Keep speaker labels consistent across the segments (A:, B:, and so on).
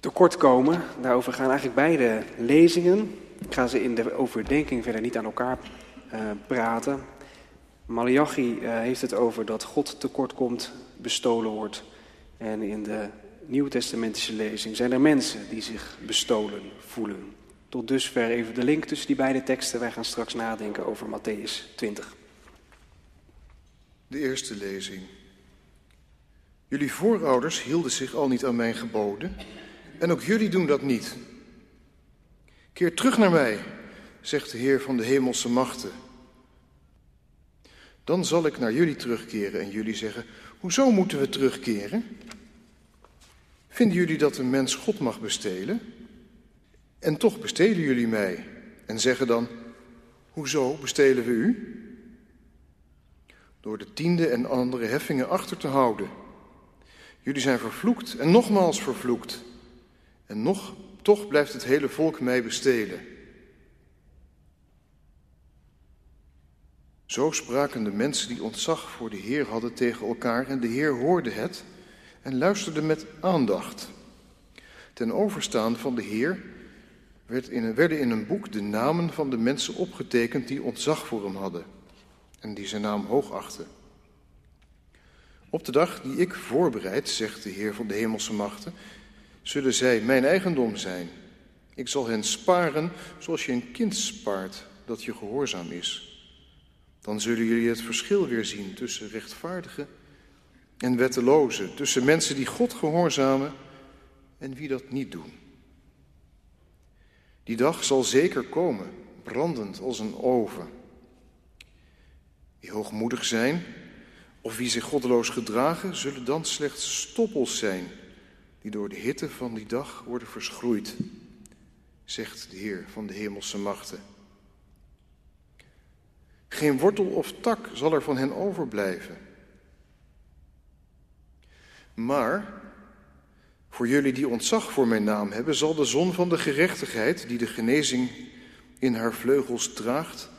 A: tekortkomen. Daarover gaan eigenlijk beide lezingen. Ik ga ze in de overdenking verder niet aan elkaar uh, praten. Malachi uh, heeft het over dat God tekortkomt, bestolen wordt. En in de Nieuwtestamentische lezing zijn er mensen die zich bestolen voelen. Tot dusver even de link tussen die beide teksten. Wij gaan straks nadenken over Matthäus 20.
B: De eerste lezing. Jullie voorouders hielden zich al niet aan mijn geboden en ook jullie doen dat niet. Keer terug naar mij, zegt de Heer van de hemelse machten. Dan zal ik naar jullie terugkeren en jullie zeggen: Hoezo moeten we terugkeren? Vinden jullie dat een mens God mag bestelen? En toch bestelen jullie mij en zeggen dan: Hoezo bestelen we u? Door de tiende en andere heffingen achter te houden. Jullie zijn vervloekt en nogmaals vervloekt. En nog, toch blijft het hele volk mij bestelen. Zo spraken de mensen die ontzag voor de Heer hadden tegen elkaar en de Heer hoorde het en luisterde met aandacht. Ten overstaan van de Heer werd in, werden in een boek de namen van de mensen opgetekend die ontzag voor hem hadden en die zijn naam hoog achten. Op de dag die ik voorbereid, zegt de Heer van de hemelse machten, zullen zij mijn eigendom zijn. Ik zal hen sparen zoals je een kind spaart dat je gehoorzaam is. Dan zullen jullie het verschil weer zien tussen rechtvaardigen en wettelozen, tussen mensen die God gehoorzamen en wie dat niet doen. Die dag zal zeker komen, brandend als een oven. Wie hoogmoedig zijn of wie zich goddeloos gedragen, zullen dan slechts stoppels zijn die door de hitte van die dag worden verschroeid, zegt de Heer van de hemelse machten. Geen wortel of tak zal er van hen overblijven. Maar voor jullie die ontzag voor mijn naam hebben, zal de zon van de gerechtigheid, die de genezing in haar vleugels draagt,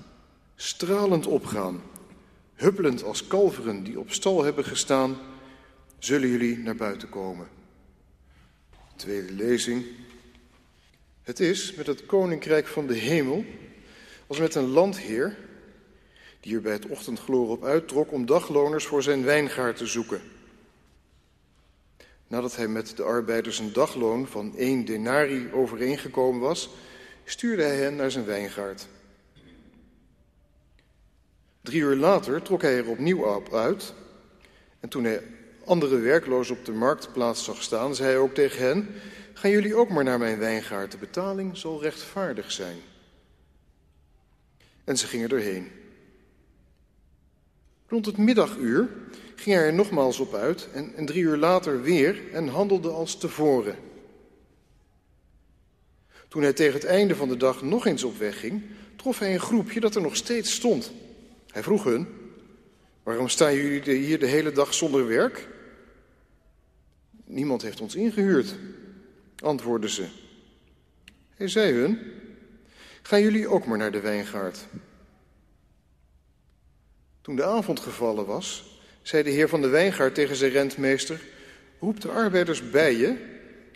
B: stralend opgaan. Huppelend als kalveren die op stal hebben gestaan, zullen jullie naar buiten komen. Tweede lezing. Het is met het koninkrijk van de hemel als met een landheer die er bij het ochtendgloor op uittrok om dagloners voor zijn wijngaard te zoeken. Nadat hij met de arbeiders een dagloon van één denari overeengekomen was, stuurde hij hen naar zijn wijngaard. Drie uur later trok hij er opnieuw op uit. En toen hij andere werklozen op de marktplaats zag staan, zei hij ook tegen hen: Gaan jullie ook maar naar mijn wijngaard, de betaling zal rechtvaardig zijn. En ze gingen erheen. Rond het middaguur ging hij er nogmaals op uit en, en drie uur later weer en handelde als tevoren. Toen hij tegen het einde van de dag nog eens op weg ging, trof hij een groepje dat er nog steeds stond. Hij vroeg hun: Waarom staan jullie hier de hele dag zonder werk? Niemand heeft ons ingehuurd, antwoordden ze. Hij zei hun: Gaan jullie ook maar naar de wijngaard? Toen de avond gevallen was, zei de heer van de wijngaard tegen zijn rentmeester: Roep de arbeiders bij je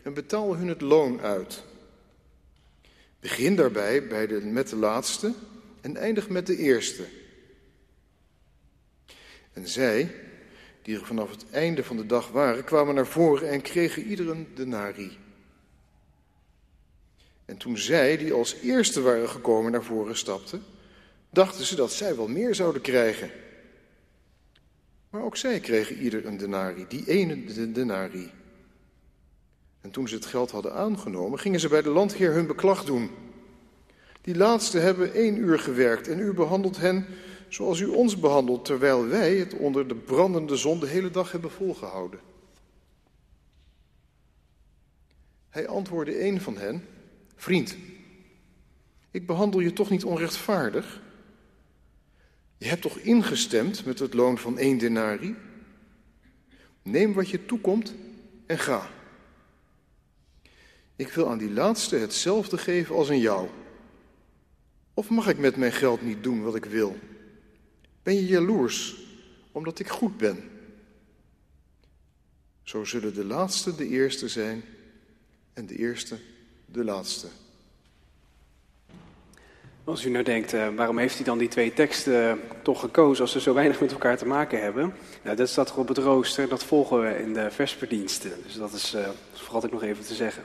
B: en betaal hun het loon uit. Begin daarbij bij de, met de laatste en eindig met de eerste. En zij, die er vanaf het einde van de dag waren, kwamen naar voren en kregen ieder een denari. En toen zij, die als eerste waren gekomen, naar voren stapten, dachten ze dat zij wel meer zouden krijgen. Maar ook zij kregen ieder een denari, die ene denari. En toen ze het geld hadden aangenomen, gingen ze bij de landheer hun beklag doen. Die laatste hebben één uur gewerkt en u behandelt hen zoals u ons behandelt, terwijl wij het onder de brandende zon de hele dag hebben volgehouden. Hij antwoordde een van hen, vriend, ik behandel je toch niet onrechtvaardig? Je hebt toch ingestemd met het loon van één denari? Neem wat je toekomt en ga. Ik wil aan die laatste hetzelfde geven als aan jou. Of mag ik met mijn geld niet doen wat ik wil? Ben je jaloers omdat ik goed ben? Zo zullen de laatste de eerste zijn en de eerste de laatste.
A: Als u nou denkt, uh, waarom heeft hij dan die twee teksten uh, toch gekozen als ze zo weinig met elkaar te maken hebben? Nou, dat staat er op het rooster, dat volgen we in de versverdiensten. Dus dat is, uh, ik nog even te zeggen.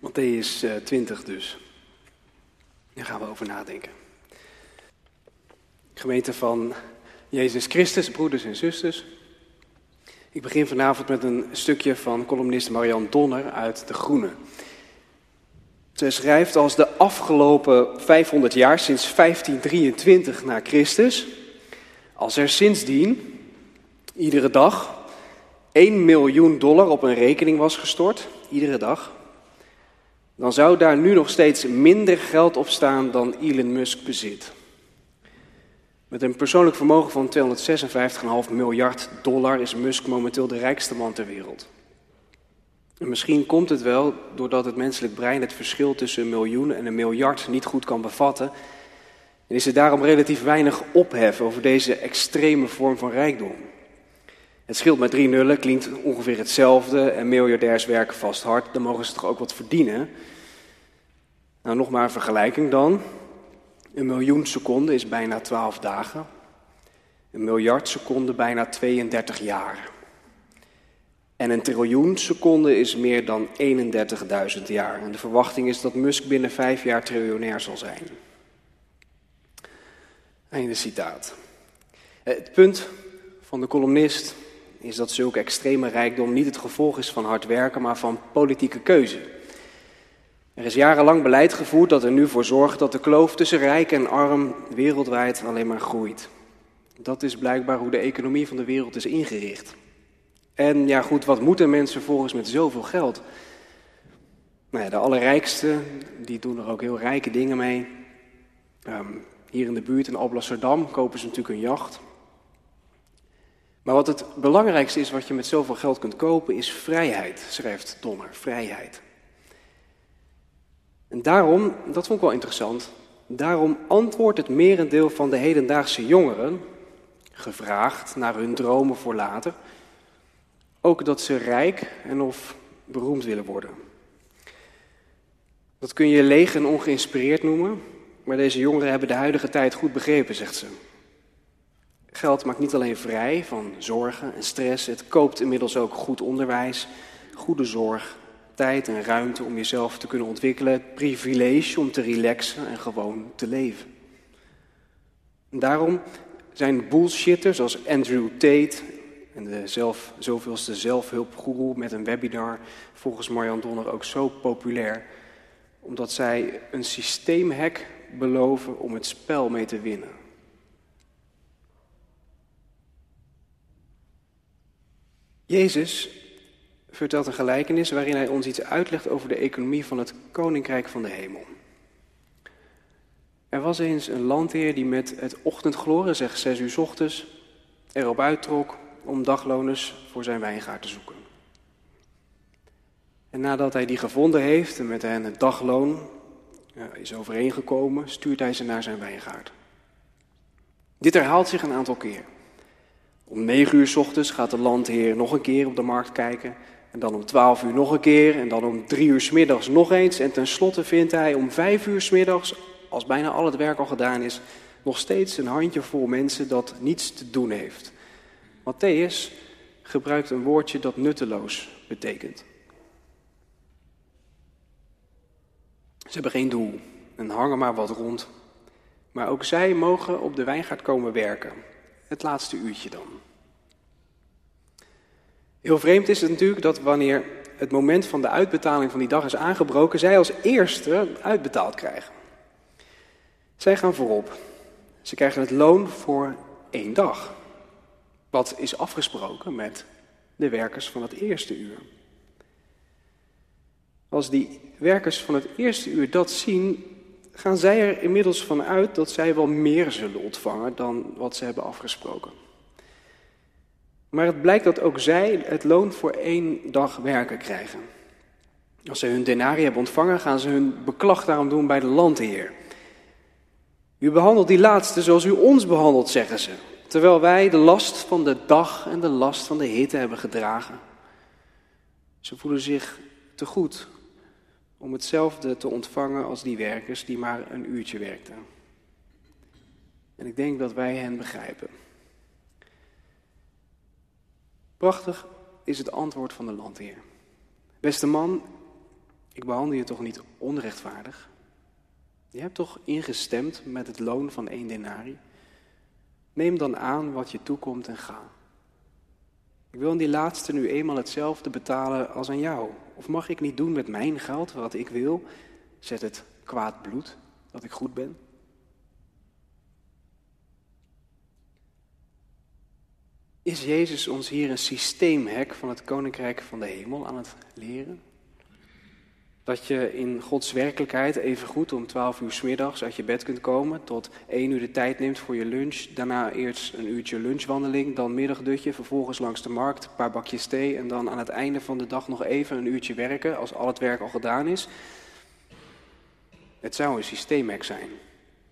A: Matthäus 20 dus. Daar gaan we over nadenken. Gemeente van Jezus Christus, broeders en zusters. Ik begin vanavond met een stukje van columnist Marian Donner uit De Groene. Ze schrijft als de afgelopen 500 jaar, sinds 1523 na Christus, als er sindsdien iedere dag 1 miljoen dollar op een rekening was gestort, iedere dag, dan zou daar nu nog steeds minder geld op staan dan Elon Musk bezit. Met een persoonlijk vermogen van 256,5 miljard dollar is Musk momenteel de rijkste man ter wereld. En misschien komt het wel doordat het menselijk brein het verschil tussen een miljoen en een miljard niet goed kan bevatten. En is er daarom relatief weinig ophef over deze extreme vorm van rijkdom. Het scheelt met drie nullen, klinkt ongeveer hetzelfde en miljardairs werken vast hard, dan mogen ze toch ook wat verdienen. Nou, nog maar een vergelijking dan. Een miljoen seconden is bijna 12 dagen. Een miljard seconden bijna 32 jaar. En een triljoen seconden is meer dan 31.000 jaar. En de verwachting is dat Musk binnen vijf jaar triljonair zal zijn. Einde citaat. Het punt van de columnist is dat zulke extreme rijkdom niet het gevolg is van hard werken, maar van politieke keuze. Er is jarenlang beleid gevoerd dat er nu voor zorgt dat de kloof tussen rijk en arm wereldwijd alleen maar groeit. Dat is blijkbaar hoe de economie van de wereld is ingericht. En ja goed, wat moeten mensen volgens met zoveel geld? Nou ja, de allerrijkste, die doen er ook heel rijke dingen mee. Um, hier in de buurt in Alblasserdam kopen ze natuurlijk een jacht. Maar wat het belangrijkste is wat je met zoveel geld kunt kopen, is vrijheid, schrijft Donner. Vrijheid. En daarom, dat vond ik wel interessant, daarom antwoordt het merendeel van de hedendaagse jongeren, gevraagd naar hun dromen voor later, ook dat ze rijk en of beroemd willen worden. Dat kun je leeg en ongeïnspireerd noemen, maar deze jongeren hebben de huidige tijd goed begrepen, zegt ze. Geld maakt niet alleen vrij van zorgen en stress, het koopt inmiddels ook goed onderwijs, goede zorg, tijd en ruimte om jezelf te kunnen ontwikkelen, het privilege om te relaxen en gewoon te leven. En daarom zijn bullshitters als Andrew Tate en de zelf, zoveelste zelfhulpgoeroe met een webinar volgens Marjan Donner ook zo populair, omdat zij een systeemhack beloven om het spel mee te winnen. Jezus vertelt een gelijkenis waarin hij ons iets uitlegt over de economie van het koninkrijk van de hemel. Er was eens een landheer die met het ochtendgloren, zeg zes uur ochtends, erop uittrok om dagloners voor zijn wijngaard te zoeken. En nadat hij die gevonden heeft en met hen het dagloon is overeengekomen, stuurt hij ze naar zijn wijngaard. Dit herhaalt zich een aantal keer. Om negen uur ochtends gaat de landheer nog een keer op de markt kijken. En dan om twaalf uur nog een keer. En dan om drie uur middags nog eens. En tenslotte vindt hij om vijf uur middags, als bijna al het werk al gedaan is, nog steeds een handjevol mensen dat niets te doen heeft. Matthäus gebruikt een woordje dat nutteloos betekent. Ze hebben geen doel en hangen maar wat rond. Maar ook zij mogen op de wijngaard komen werken. Het laatste uurtje dan. Heel vreemd is het natuurlijk dat wanneer het moment van de uitbetaling van die dag is aangebroken, zij als eerste uitbetaald krijgen. Zij gaan voorop. Ze krijgen het loon voor één dag. Wat is afgesproken met de werkers van het eerste uur. Als die werkers van het eerste uur dat zien, gaan zij er inmiddels van uit dat zij wel meer zullen ontvangen dan wat ze hebben afgesproken. Maar het blijkt dat ook zij het loon voor één dag werken krijgen. Als ze hun denarii hebben ontvangen, gaan ze hun beklag daarom doen bij de landheer. U behandelt die laatste zoals u ons behandelt, zeggen ze. Terwijl wij de last van de dag en de last van de hitte hebben gedragen. Ze voelen zich te goed om hetzelfde te ontvangen als die werkers die maar een uurtje werkten. En ik denk dat wij hen begrijpen. Prachtig is het antwoord van de landheer. Beste man, ik behandel je toch niet onrechtvaardig? Je hebt toch ingestemd met het loon van één denari? Neem dan aan wat je toekomt en ga. Ik wil aan die laatste nu eenmaal hetzelfde betalen als aan jou. Of mag ik niet doen met mijn geld wat ik wil? Zet het kwaad bloed dat ik goed ben? Is Jezus ons hier een systeemhek van het koninkrijk van de hemel aan het leren? Dat je in Gods werkelijkheid even goed om 12 uur s middags uit je bed kunt komen, tot 1 uur de tijd neemt voor je lunch, daarna eerst een uurtje lunchwandeling, dan middagdutje, vervolgens langs de markt, een paar bakjes thee en dan aan het einde van de dag nog even een uurtje werken als al het werk al gedaan is. Het zou een systeemhek zijn.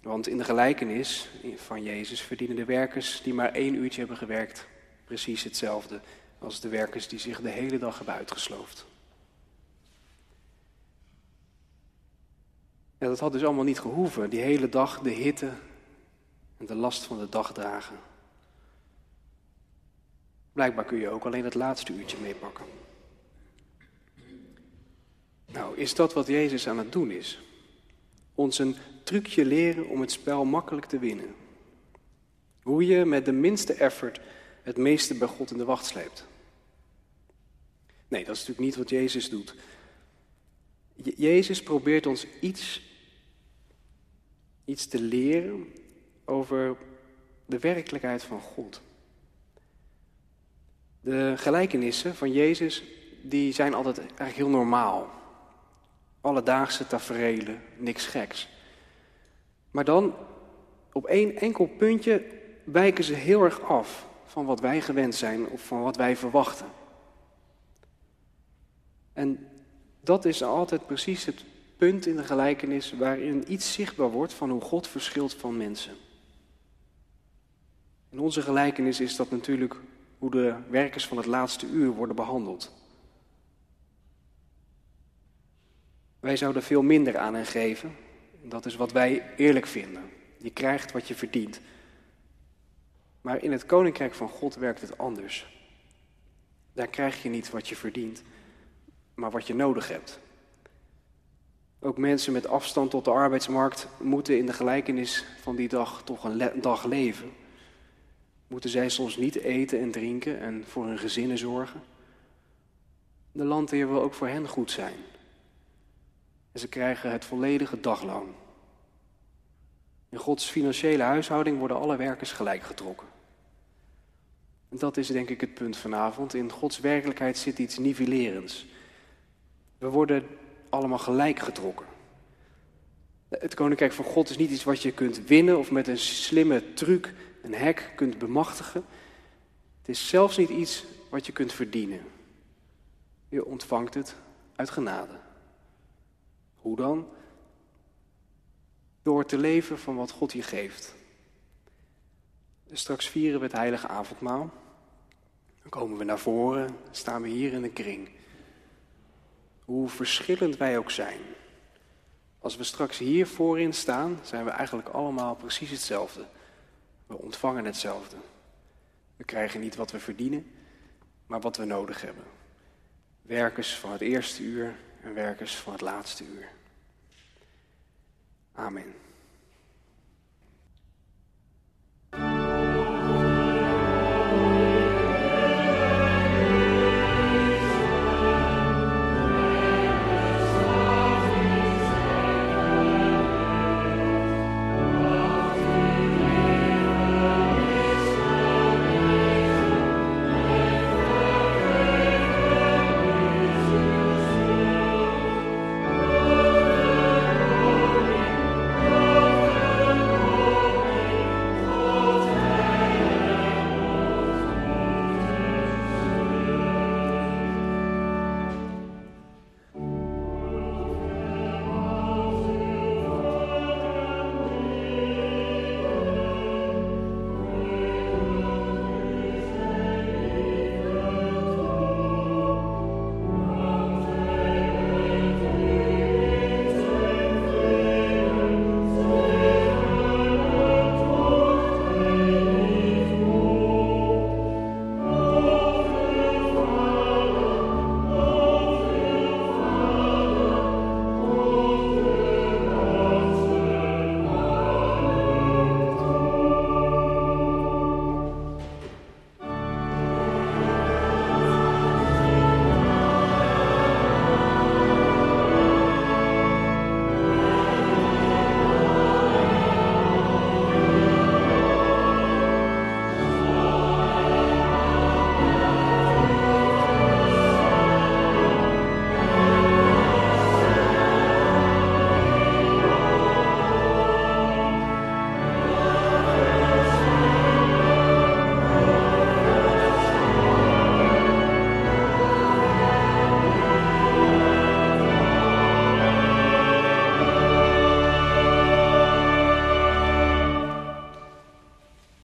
A: Want in de gelijkenis van Jezus verdienen de werkers die maar één uurtje hebben gewerkt precies hetzelfde als de werkers die zich de hele dag hebben uitgesloofd. En dat had dus allemaal niet gehoeven, die hele dag de hitte en de last van de dag dragen. Blijkbaar kun je ook alleen het laatste uurtje meepakken. Nou, is dat wat Jezus aan het doen is? Ons een trucje leren om het spel makkelijk te winnen. Hoe je met de minste effort het meeste bij God in de wacht sleept. Nee, dat is natuurlijk niet wat Jezus doet. Jezus probeert ons iets, iets te leren over de werkelijkheid van God. De gelijkenissen van Jezus die zijn altijd eigenlijk heel normaal. Alledaagse taferelen, niks geks. Maar dan op één enkel puntje wijken ze heel erg af van wat wij gewend zijn of van wat wij verwachten. En dat is altijd precies het punt in de gelijkenis waarin iets zichtbaar wordt van hoe God verschilt van mensen. In onze gelijkenis is dat natuurlijk hoe de werkers van het laatste uur worden behandeld. Wij zouden veel minder aan hen geven. Dat is wat wij eerlijk vinden. Je krijgt wat je verdient. Maar in het koninkrijk van God werkt het anders. Daar krijg je niet wat je verdient, maar wat je nodig hebt. Ook mensen met afstand tot de arbeidsmarkt moeten in de gelijkenis van die dag toch een dag leven. Moeten zij soms niet eten en drinken en voor hun gezinnen zorgen? De landheer wil ook voor hen goed zijn. En ze krijgen het volledige dagloon. In Gods financiële huishouding worden alle werkers gelijk getrokken. Dat is denk ik het punt vanavond. In Gods werkelijkheid zit iets nivellerends. We worden allemaal gelijk getrokken. Het koninkrijk van God is niet iets wat je kunt winnen of met een slimme truc, een hek kunt bemachtigen. Het is zelfs niet iets wat je kunt verdienen. Je ontvangt het uit genade. Hoe dan? Door te leven van wat God je geeft. Straks vieren we het heilige avondmaal. Dan komen we naar voren, staan we hier in een kring. Hoe verschillend wij ook zijn. Als we straks hier voorin staan, zijn we eigenlijk allemaal precies hetzelfde. We ontvangen hetzelfde. We krijgen niet wat we verdienen, maar wat we nodig hebben. Werkers van het eerste uur en werkers van het laatste uur. Amen.